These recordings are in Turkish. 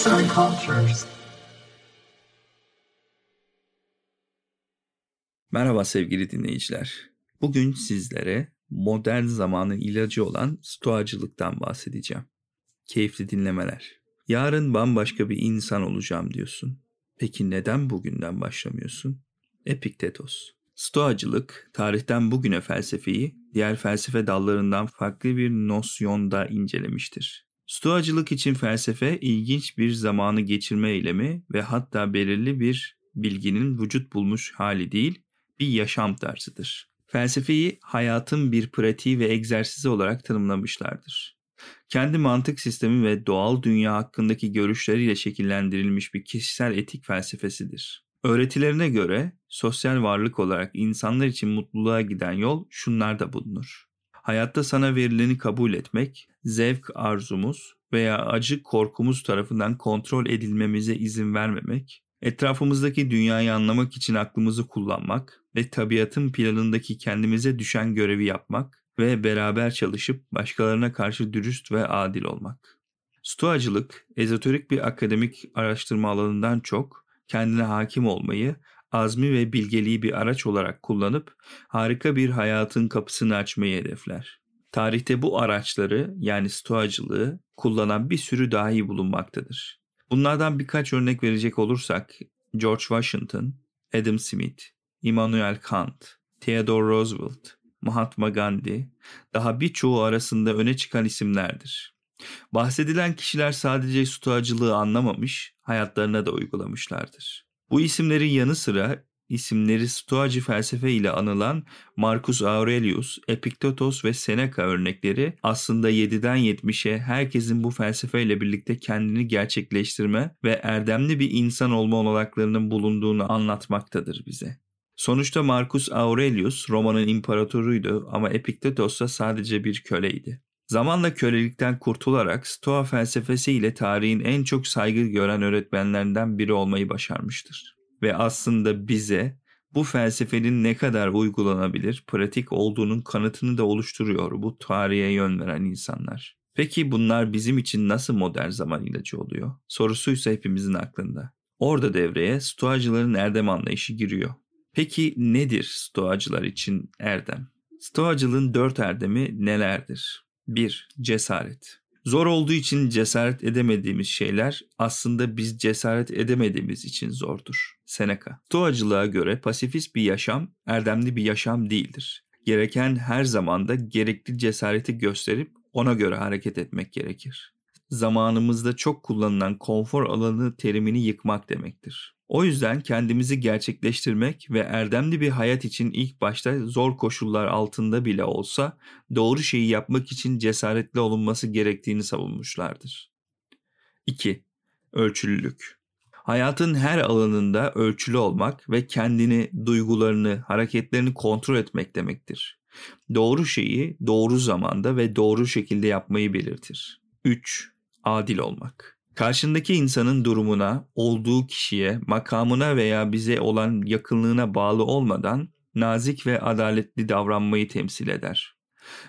Arts and Cultures. Merhaba sevgili dinleyiciler. Bugün sizlere modern zamanın ilacı olan stoacılıktan bahsedeceğim. Keyifli dinlemeler. Yarın bambaşka bir insan olacağım diyorsun. Peki neden bugünden başlamıyorsun? Epiktetos. Stoacılık, tarihten bugüne felsefeyi diğer felsefe dallarından farklı bir nosyonda incelemiştir. Stoacılık için felsefe ilginç bir zamanı geçirme eylemi ve hatta belirli bir bilginin vücut bulmuş hali değil, bir yaşam tarzıdır. Felsefeyi hayatın bir pratiği ve egzersizi olarak tanımlamışlardır. Kendi mantık sistemi ve doğal dünya hakkındaki görüşleriyle şekillendirilmiş bir kişisel etik felsefesidir. Öğretilerine göre sosyal varlık olarak insanlar için mutluluğa giden yol şunlarda bulunur. Hayatta sana verileni kabul etmek, zevk arzumuz veya acı korkumuz tarafından kontrol edilmemize izin vermemek, etrafımızdaki dünyayı anlamak için aklımızı kullanmak ve tabiatın planındaki kendimize düşen görevi yapmak ve beraber çalışıp başkalarına karşı dürüst ve adil olmak. Stoacılık, ezoterik bir akademik araştırma alanından çok kendine hakim olmayı, azmi ve bilgeliği bir araç olarak kullanıp harika bir hayatın kapısını açmayı hedefler. Tarihte bu araçları yani stoacılığı kullanan bir sürü dahi bulunmaktadır. Bunlardan birkaç örnek verecek olursak George Washington, Adam Smith, Immanuel Kant, Theodore Roosevelt, Mahatma Gandhi daha birçoğu arasında öne çıkan isimlerdir. Bahsedilen kişiler sadece stoacılığı anlamamış, hayatlarına da uygulamışlardır. Bu isimlerin yanı sıra isimleri stoacı felsefe ile anılan Marcus Aurelius, Epiktetos ve Seneca örnekleri aslında 7'den 70'e herkesin bu felsefeyle birlikte kendini gerçekleştirme ve erdemli bir insan olma olanaklarının bulunduğunu anlatmaktadır bize. Sonuçta Marcus Aurelius Roma'nın imparatoruydu ama Epiktetos da sadece bir köleydi. Zamanla kölelikten kurtularak Stoa felsefesiyle tarihin en çok saygı gören öğretmenlerinden biri olmayı başarmıştır. Ve aslında bize bu felsefenin ne kadar uygulanabilir, pratik olduğunun kanıtını da oluşturuyor bu tarihe yön veren insanlar. Peki bunlar bizim için nasıl modern zaman ilacı oluyor? Sorusuysa hepimizin aklında. Orada devreye stoacıların erdem anlayışı giriyor. Peki nedir stoacılar için erdem? Stoacılığın dört erdemi nelerdir? 1. Cesaret. Zor olduğu için cesaret edemediğimiz şeyler aslında biz cesaret edemediğimiz için zordur. Seneca. Stoacılığa göre pasifist bir yaşam erdemli bir yaşam değildir. Gereken her zamanda gerekli cesareti gösterip ona göre hareket etmek gerekir. Zamanımızda çok kullanılan konfor alanı terimini yıkmak demektir. O yüzden kendimizi gerçekleştirmek ve erdemli bir hayat için ilk başta zor koşullar altında bile olsa doğru şeyi yapmak için cesaretli olunması gerektiğini savunmuşlardır. 2. Ölçülülük Hayatın her alanında ölçülü olmak ve kendini, duygularını, hareketlerini kontrol etmek demektir. Doğru şeyi doğru zamanda ve doğru şekilde yapmayı belirtir. 3. Adil olmak Karşındaki insanın durumuna, olduğu kişiye, makamına veya bize olan yakınlığına bağlı olmadan nazik ve adaletli davranmayı temsil eder.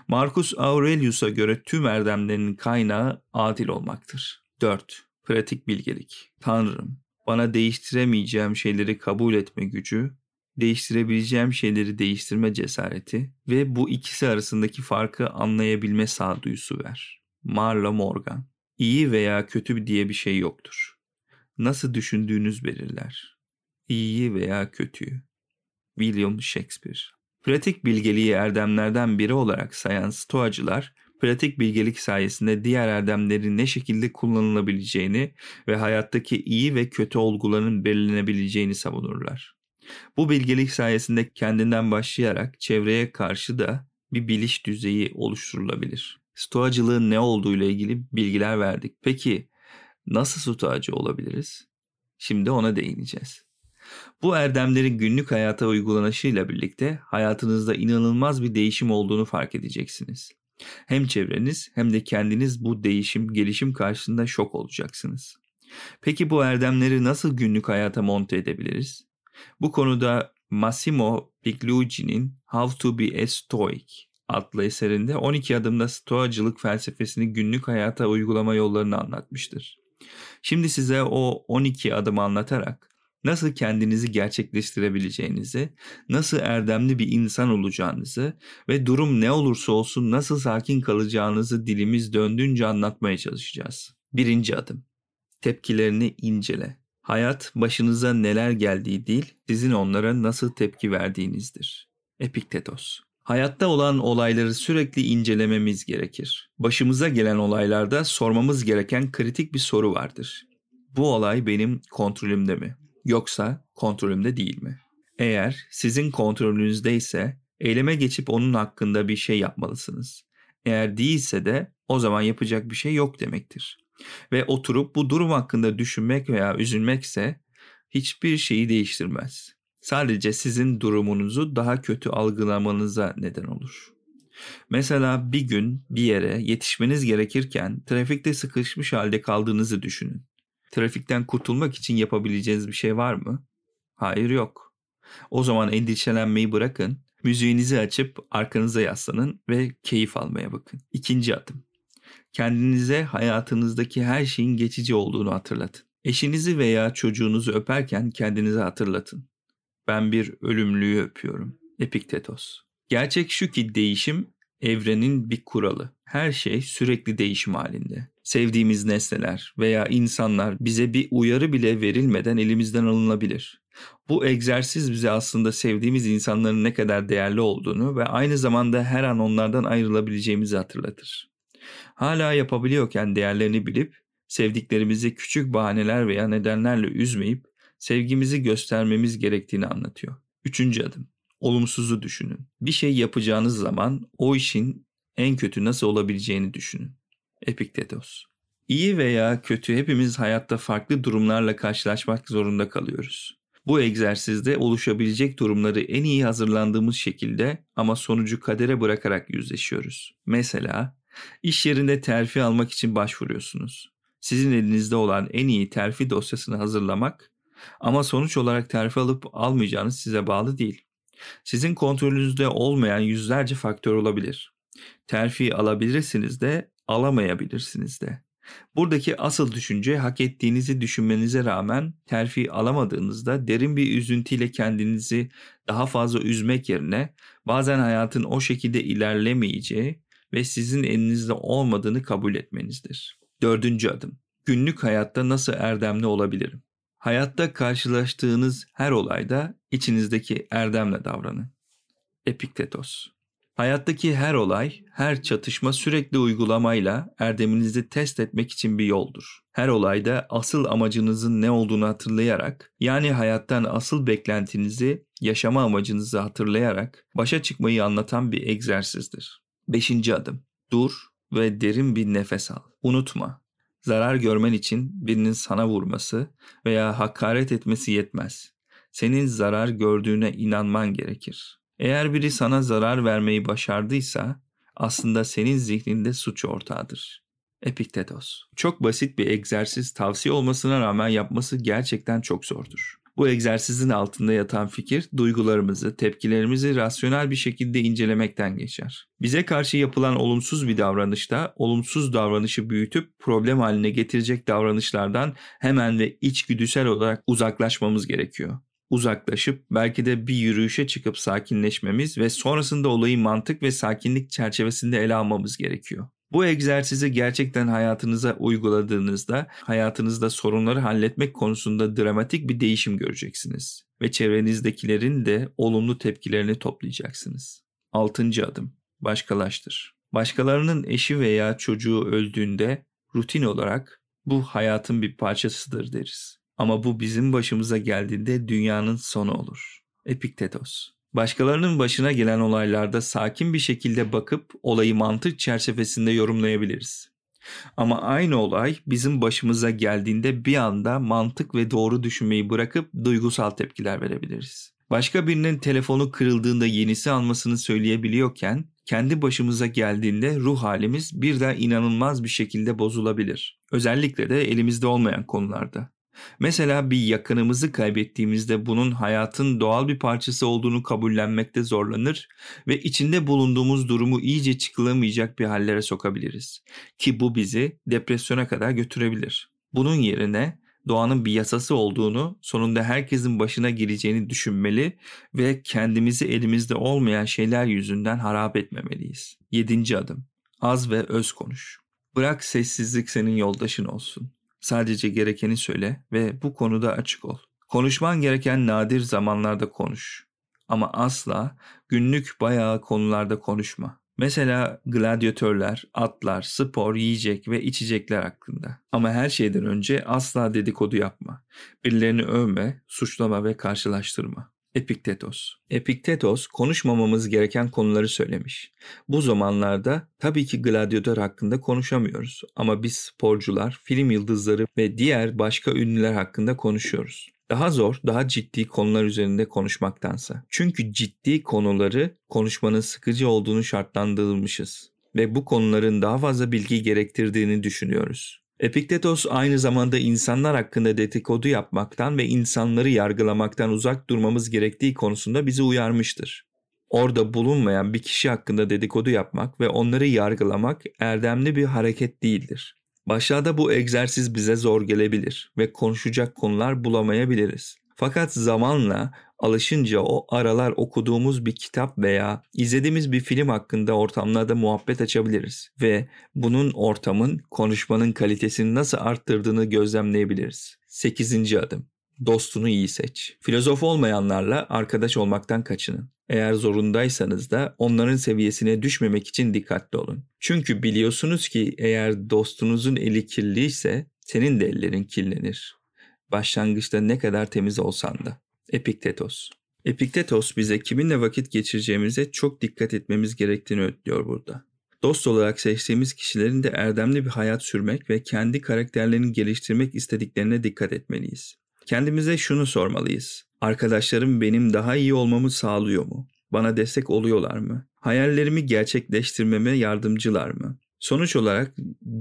Marcus Aurelius'a göre tüm erdemlerin kaynağı adil olmaktır. 4. Pratik bilgelik. Tanrım, bana değiştiremeyeceğim şeyleri kabul etme gücü, değiştirebileceğim şeyleri değiştirme cesareti ve bu ikisi arasındaki farkı anlayabilme sağduyusu ver. Marla Morgan İyi veya kötü diye bir şey yoktur. Nasıl düşündüğünüz belirler. İyiyi veya kötüyü. William Shakespeare Pratik bilgeliği erdemlerden biri olarak sayan stoacılar, pratik bilgelik sayesinde diğer erdemlerin ne şekilde kullanılabileceğini ve hayattaki iyi ve kötü olguların belirlenebileceğini savunurlar. Bu bilgelik sayesinde kendinden başlayarak çevreye karşı da bir biliş düzeyi oluşturulabilir stoacılığın ne olduğu ile ilgili bilgiler verdik. Peki nasıl stoacı olabiliriz? Şimdi ona değineceğiz. Bu erdemlerin günlük hayata uygulanışıyla birlikte hayatınızda inanılmaz bir değişim olduğunu fark edeceksiniz. Hem çevreniz hem de kendiniz bu değişim, gelişim karşısında şok olacaksınız. Peki bu erdemleri nasıl günlük hayata monte edebiliriz? Bu konuda Massimo Pigliucci'nin How to be a Stoic adlı eserinde 12 adımda stoacılık felsefesini günlük hayata uygulama yollarını anlatmıştır. Şimdi size o 12 adım anlatarak nasıl kendinizi gerçekleştirebileceğinizi, nasıl erdemli bir insan olacağınızı ve durum ne olursa olsun nasıl sakin kalacağınızı dilimiz döndüğünce anlatmaya çalışacağız. Birinci adım. Tepkilerini incele. Hayat başınıza neler geldiği değil, sizin onlara nasıl tepki verdiğinizdir. Epiktetos. Hayatta olan olayları sürekli incelememiz gerekir. Başımıza gelen olaylarda sormamız gereken kritik bir soru vardır. Bu olay benim kontrolümde mi? Yoksa kontrolümde değil mi? Eğer sizin kontrolünüzdeyse eyleme geçip onun hakkında bir şey yapmalısınız. Eğer değilse de o zaman yapacak bir şey yok demektir. Ve oturup bu durum hakkında düşünmek veya üzülmekse hiçbir şeyi değiştirmez. Sadece sizin durumunuzu daha kötü algılamanıza neden olur. Mesela bir gün bir yere yetişmeniz gerekirken trafikte sıkışmış halde kaldığınızı düşünün. Trafikten kurtulmak için yapabileceğiniz bir şey var mı? Hayır yok. O zaman endişelenmeyi bırakın, müziğinizi açıp arkanıza yaslanın ve keyif almaya bakın. İkinci adım. Kendinize hayatınızdaki her şeyin geçici olduğunu hatırlatın. Eşinizi veya çocuğunuzu öperken kendinize hatırlatın. Ben bir ölümlüyü öpüyorum. Epiktetos. Gerçek şu ki değişim evrenin bir kuralı. Her şey sürekli değişim halinde. Sevdiğimiz nesneler veya insanlar bize bir uyarı bile verilmeden elimizden alınabilir. Bu egzersiz bize aslında sevdiğimiz insanların ne kadar değerli olduğunu ve aynı zamanda her an onlardan ayrılabileceğimizi hatırlatır. Hala yapabiliyorken değerlerini bilip sevdiklerimizi küçük bahaneler veya nedenlerle üzmeyip sevgimizi göstermemiz gerektiğini anlatıyor. Üçüncü adım. Olumsuzu düşünün. Bir şey yapacağınız zaman o işin en kötü nasıl olabileceğini düşünün. Epiktetos. İyi veya kötü hepimiz hayatta farklı durumlarla karşılaşmak zorunda kalıyoruz. Bu egzersizde oluşabilecek durumları en iyi hazırlandığımız şekilde ama sonucu kadere bırakarak yüzleşiyoruz. Mesela iş yerinde terfi almak için başvuruyorsunuz. Sizin elinizde olan en iyi terfi dosyasını hazırlamak ama sonuç olarak terfi alıp almayacağınız size bağlı değil. Sizin kontrolünüzde olmayan yüzlerce faktör olabilir. Terfi alabilirsiniz de alamayabilirsiniz de. Buradaki asıl düşünce hak ettiğinizi düşünmenize rağmen terfi alamadığınızda derin bir üzüntüyle kendinizi daha fazla üzmek yerine bazen hayatın o şekilde ilerlemeyeceği ve sizin elinizde olmadığını kabul etmenizdir. Dördüncü adım. Günlük hayatta nasıl erdemli olabilirim? Hayatta karşılaştığınız her olayda içinizdeki erdemle davranın. Epiktetos Hayattaki her olay, her çatışma sürekli uygulamayla erdeminizi test etmek için bir yoldur. Her olayda asıl amacınızın ne olduğunu hatırlayarak, yani hayattan asıl beklentinizi, yaşama amacınızı hatırlayarak başa çıkmayı anlatan bir egzersizdir. Beşinci adım. Dur ve derin bir nefes al. Unutma, zarar görmen için birinin sana vurması veya hakaret etmesi yetmez. Senin zarar gördüğüne inanman gerekir. Eğer biri sana zarar vermeyi başardıysa aslında senin zihninde suç ortağıdır. Epiktetos. Çok basit bir egzersiz tavsiye olmasına rağmen yapması gerçekten çok zordur. Bu egzersizin altında yatan fikir duygularımızı, tepkilerimizi rasyonel bir şekilde incelemekten geçer. Bize karşı yapılan olumsuz bir davranışta olumsuz davranışı büyütüp problem haline getirecek davranışlardan hemen ve içgüdüsel olarak uzaklaşmamız gerekiyor uzaklaşıp belki de bir yürüyüşe çıkıp sakinleşmemiz ve sonrasında olayı mantık ve sakinlik çerçevesinde ele almamız gerekiyor. Bu egzersizi gerçekten hayatınıza uyguladığınızda hayatınızda sorunları halletmek konusunda dramatik bir değişim göreceksiniz ve çevrenizdekilerin de olumlu tepkilerini toplayacaksınız. Altıncı adım başkalaştır. Başkalarının eşi veya çocuğu öldüğünde rutin olarak bu hayatın bir parçasıdır deriz. Ama bu bizim başımıza geldiğinde dünyanın sonu olur. Epiktetos. Başkalarının başına gelen olaylarda sakin bir şekilde bakıp olayı mantık çerçevesinde yorumlayabiliriz. Ama aynı olay bizim başımıza geldiğinde bir anda mantık ve doğru düşünmeyi bırakıp duygusal tepkiler verebiliriz. Başka birinin telefonu kırıldığında yenisi almasını söyleyebiliyorken kendi başımıza geldiğinde ruh halimiz birden inanılmaz bir şekilde bozulabilir. Özellikle de elimizde olmayan konularda. Mesela bir yakınımızı kaybettiğimizde bunun hayatın doğal bir parçası olduğunu kabullenmekte zorlanır ve içinde bulunduğumuz durumu iyice çıkılamayacak bir hallere sokabiliriz. Ki bu bizi depresyona kadar götürebilir. Bunun yerine doğanın bir yasası olduğunu, sonunda herkesin başına gireceğini düşünmeli ve kendimizi elimizde olmayan şeyler yüzünden harap etmemeliyiz. Yedinci adım. Az ve öz konuş. Bırak sessizlik senin yoldaşın olsun. Sadece gerekeni söyle ve bu konuda açık ol. Konuşman gereken nadir zamanlarda konuş. Ama asla günlük bayağı konularda konuşma. Mesela gladyatörler, atlar, spor, yiyecek ve içecekler hakkında. Ama her şeyden önce asla dedikodu yapma. Birilerini övme, suçlama ve karşılaştırma. Epiktetos. Epiktetos konuşmamamız gereken konuları söylemiş. Bu zamanlarda tabii ki gladyatör hakkında konuşamıyoruz ama biz sporcular, film yıldızları ve diğer başka ünlüler hakkında konuşuyoruz. Daha zor, daha ciddi konular üzerinde konuşmaktansa. Çünkü ciddi konuları konuşmanın sıkıcı olduğunu şartlandırılmışız ve bu konuların daha fazla bilgi gerektirdiğini düşünüyoruz. Epiktetos aynı zamanda insanlar hakkında dedikodu yapmaktan ve insanları yargılamaktan uzak durmamız gerektiği konusunda bizi uyarmıştır. Orada bulunmayan bir kişi hakkında dedikodu yapmak ve onları yargılamak erdemli bir hareket değildir. Başlarda bu egzersiz bize zor gelebilir ve konuşacak konular bulamayabiliriz. Fakat zamanla alışınca o aralar okuduğumuz bir kitap veya izlediğimiz bir film hakkında ortamlarda muhabbet açabiliriz ve bunun ortamın konuşmanın kalitesini nasıl arttırdığını gözlemleyebiliriz. 8. adım. Dostunu iyi seç. Filozof olmayanlarla arkadaş olmaktan kaçının. Eğer zorundaysanız da onların seviyesine düşmemek için dikkatli olun. Çünkü biliyorsunuz ki eğer dostunuzun eli kirliyse senin de ellerin kirlenir. Başlangıçta ne kadar temiz olsan da. Epiktetos. Epiktetos bize kiminle vakit geçireceğimize çok dikkat etmemiz gerektiğini öğütlüyor burada. Dost olarak seçtiğimiz kişilerin de erdemli bir hayat sürmek ve kendi karakterlerini geliştirmek istediklerine dikkat etmeliyiz. Kendimize şunu sormalıyız. Arkadaşlarım benim daha iyi olmamı sağlıyor mu? Bana destek oluyorlar mı? Hayallerimi gerçekleştirmeme yardımcılar mı? Sonuç olarak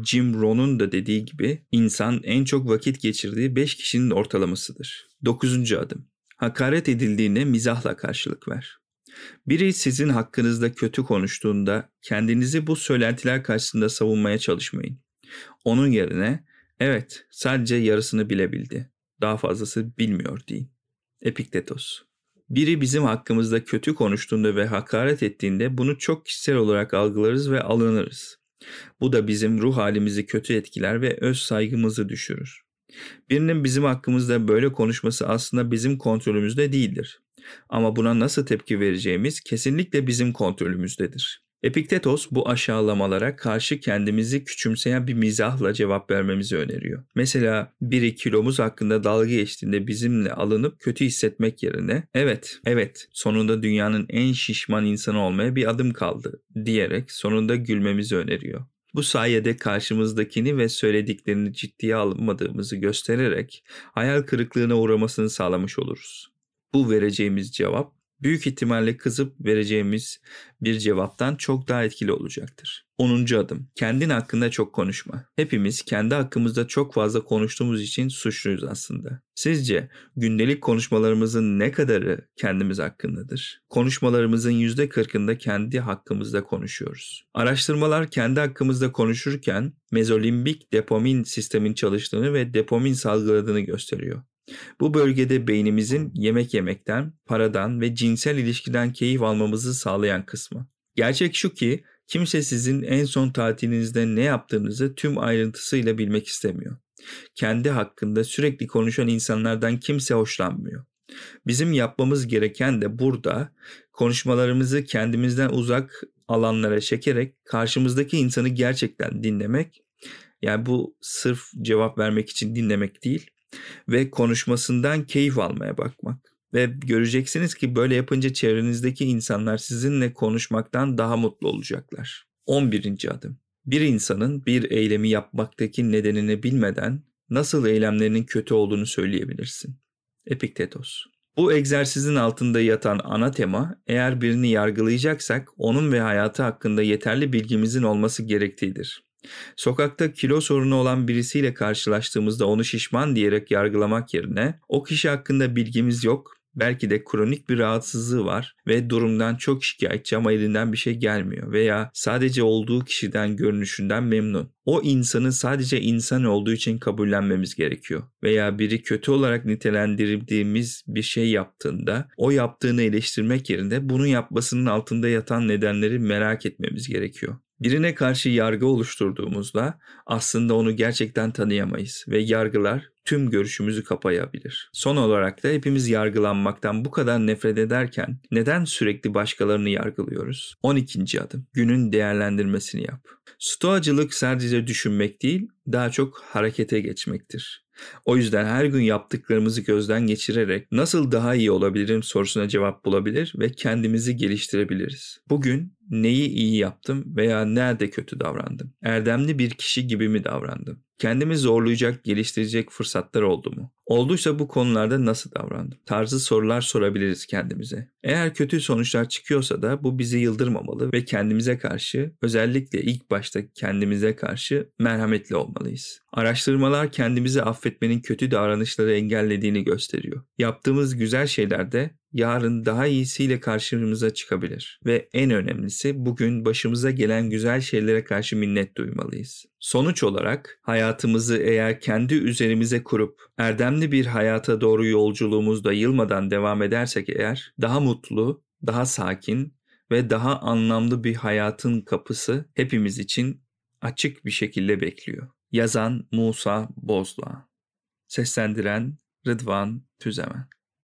Jim Rohn'un da dediği gibi insan en çok vakit geçirdiği 5 kişinin ortalamasıdır. 9. adım. Hakaret edildiğine mizahla karşılık ver. Biri sizin hakkınızda kötü konuştuğunda kendinizi bu söylentiler karşısında savunmaya çalışmayın. Onun yerine evet sadece yarısını bilebildi. Daha fazlası bilmiyor deyin. Epiktetos. Biri bizim hakkımızda kötü konuştuğunda ve hakaret ettiğinde bunu çok kişisel olarak algılarız ve alınırız. Bu da bizim ruh halimizi kötü etkiler ve öz saygımızı düşürür. Birinin bizim hakkımızda böyle konuşması aslında bizim kontrolümüzde değildir. Ama buna nasıl tepki vereceğimiz kesinlikle bizim kontrolümüzdedir. Epiktetos bu aşağılamalara karşı kendimizi küçümseyen bir mizahla cevap vermemizi öneriyor. Mesela biri kilomuz hakkında dalga geçtiğinde bizimle alınıp kötü hissetmek yerine evet, evet sonunda dünyanın en şişman insanı olmaya bir adım kaldı diyerek sonunda gülmemizi öneriyor. Bu sayede karşımızdakini ve söylediklerini ciddiye almadığımızı göstererek hayal kırıklığına uğramasını sağlamış oluruz. Bu vereceğimiz cevap büyük ihtimalle kızıp vereceğimiz bir cevaptan çok daha etkili olacaktır. 10. adım. Kendin hakkında çok konuşma. Hepimiz kendi hakkımızda çok fazla konuştuğumuz için suçluyuz aslında. Sizce gündelik konuşmalarımızın ne kadarı kendimiz hakkındadır? Konuşmalarımızın %40'ında kendi hakkımızda konuşuyoruz. Araştırmalar kendi hakkımızda konuşurken mezolimbik dopamin sistemin çalıştığını ve dopamin salgıladığını gösteriyor. Bu bölgede beynimizin yemek yemekten, paradan ve cinsel ilişkiden keyif almamızı sağlayan kısmı. Gerçek şu ki kimse sizin en son tatilinizde ne yaptığınızı tüm ayrıntısıyla bilmek istemiyor. Kendi hakkında sürekli konuşan insanlardan kimse hoşlanmıyor. Bizim yapmamız gereken de burada konuşmalarımızı kendimizden uzak alanlara çekerek karşımızdaki insanı gerçekten dinlemek. Yani bu sırf cevap vermek için dinlemek değil ve konuşmasından keyif almaya bakmak. Ve göreceksiniz ki böyle yapınca çevrenizdeki insanlar sizinle konuşmaktan daha mutlu olacaklar. 11. adım. Bir insanın bir eylemi yapmaktaki nedenini bilmeden nasıl eylemlerinin kötü olduğunu söyleyebilirsin. Epiktetos. Bu egzersizin altında yatan ana tema eğer birini yargılayacaksak onun ve hayatı hakkında yeterli bilgimizin olması gerektiğidir. Sokakta kilo sorunu olan birisiyle karşılaştığımızda onu şişman diyerek yargılamak yerine o kişi hakkında bilgimiz yok Belki de kronik bir rahatsızlığı var ve durumdan çok şikayetçi ama elinden bir şey gelmiyor veya sadece olduğu kişiden görünüşünden memnun. O insanı sadece insan olduğu için kabullenmemiz gerekiyor. Veya biri kötü olarak nitelendirdiğimiz bir şey yaptığında o yaptığını eleştirmek yerine bunu yapmasının altında yatan nedenleri merak etmemiz gerekiyor. Birine karşı yargı oluşturduğumuzda aslında onu gerçekten tanıyamayız ve yargılar tüm görüşümüzü kapayabilir. Son olarak da hepimiz yargılanmaktan bu kadar nefret ederken neden sürekli başkalarını yargılıyoruz? 12. adım. Günün değerlendirmesini yap. Stoacılık sadece düşünmek değil, daha çok harekete geçmektir. O yüzden her gün yaptıklarımızı gözden geçirerek nasıl daha iyi olabilirim sorusuna cevap bulabilir ve kendimizi geliştirebiliriz. Bugün neyi iyi yaptım veya nerede kötü davrandım? Erdemli bir kişi gibi mi davrandım? Kendimi zorlayacak, geliştirecek fırsatlar oldu mu? Olduysa bu konularda nasıl davrandım? Tarzı sorular sorabiliriz kendimize. Eğer kötü sonuçlar çıkıyorsa da bu bizi yıldırmamalı ve kendimize karşı özellikle ilk başta kendimize karşı merhametli olmalıyız. Araştırmalar kendimizi affetmenin kötü davranışları engellediğini gösteriyor. Yaptığımız güzel şeylerde yarın daha iyisiyle karşımıza çıkabilir. Ve en önemlisi bugün başımıza gelen güzel şeylere karşı minnet duymalıyız. Sonuç olarak hayatımızı eğer kendi üzerimize kurup erdemli bir hayata doğru yolculuğumuzda yılmadan devam edersek eğer daha mutlu, daha sakin ve daha anlamlı bir hayatın kapısı hepimiz için açık bir şekilde bekliyor. Yazan Musa Bozdoğan Seslendiren Rıdvan Tüzemen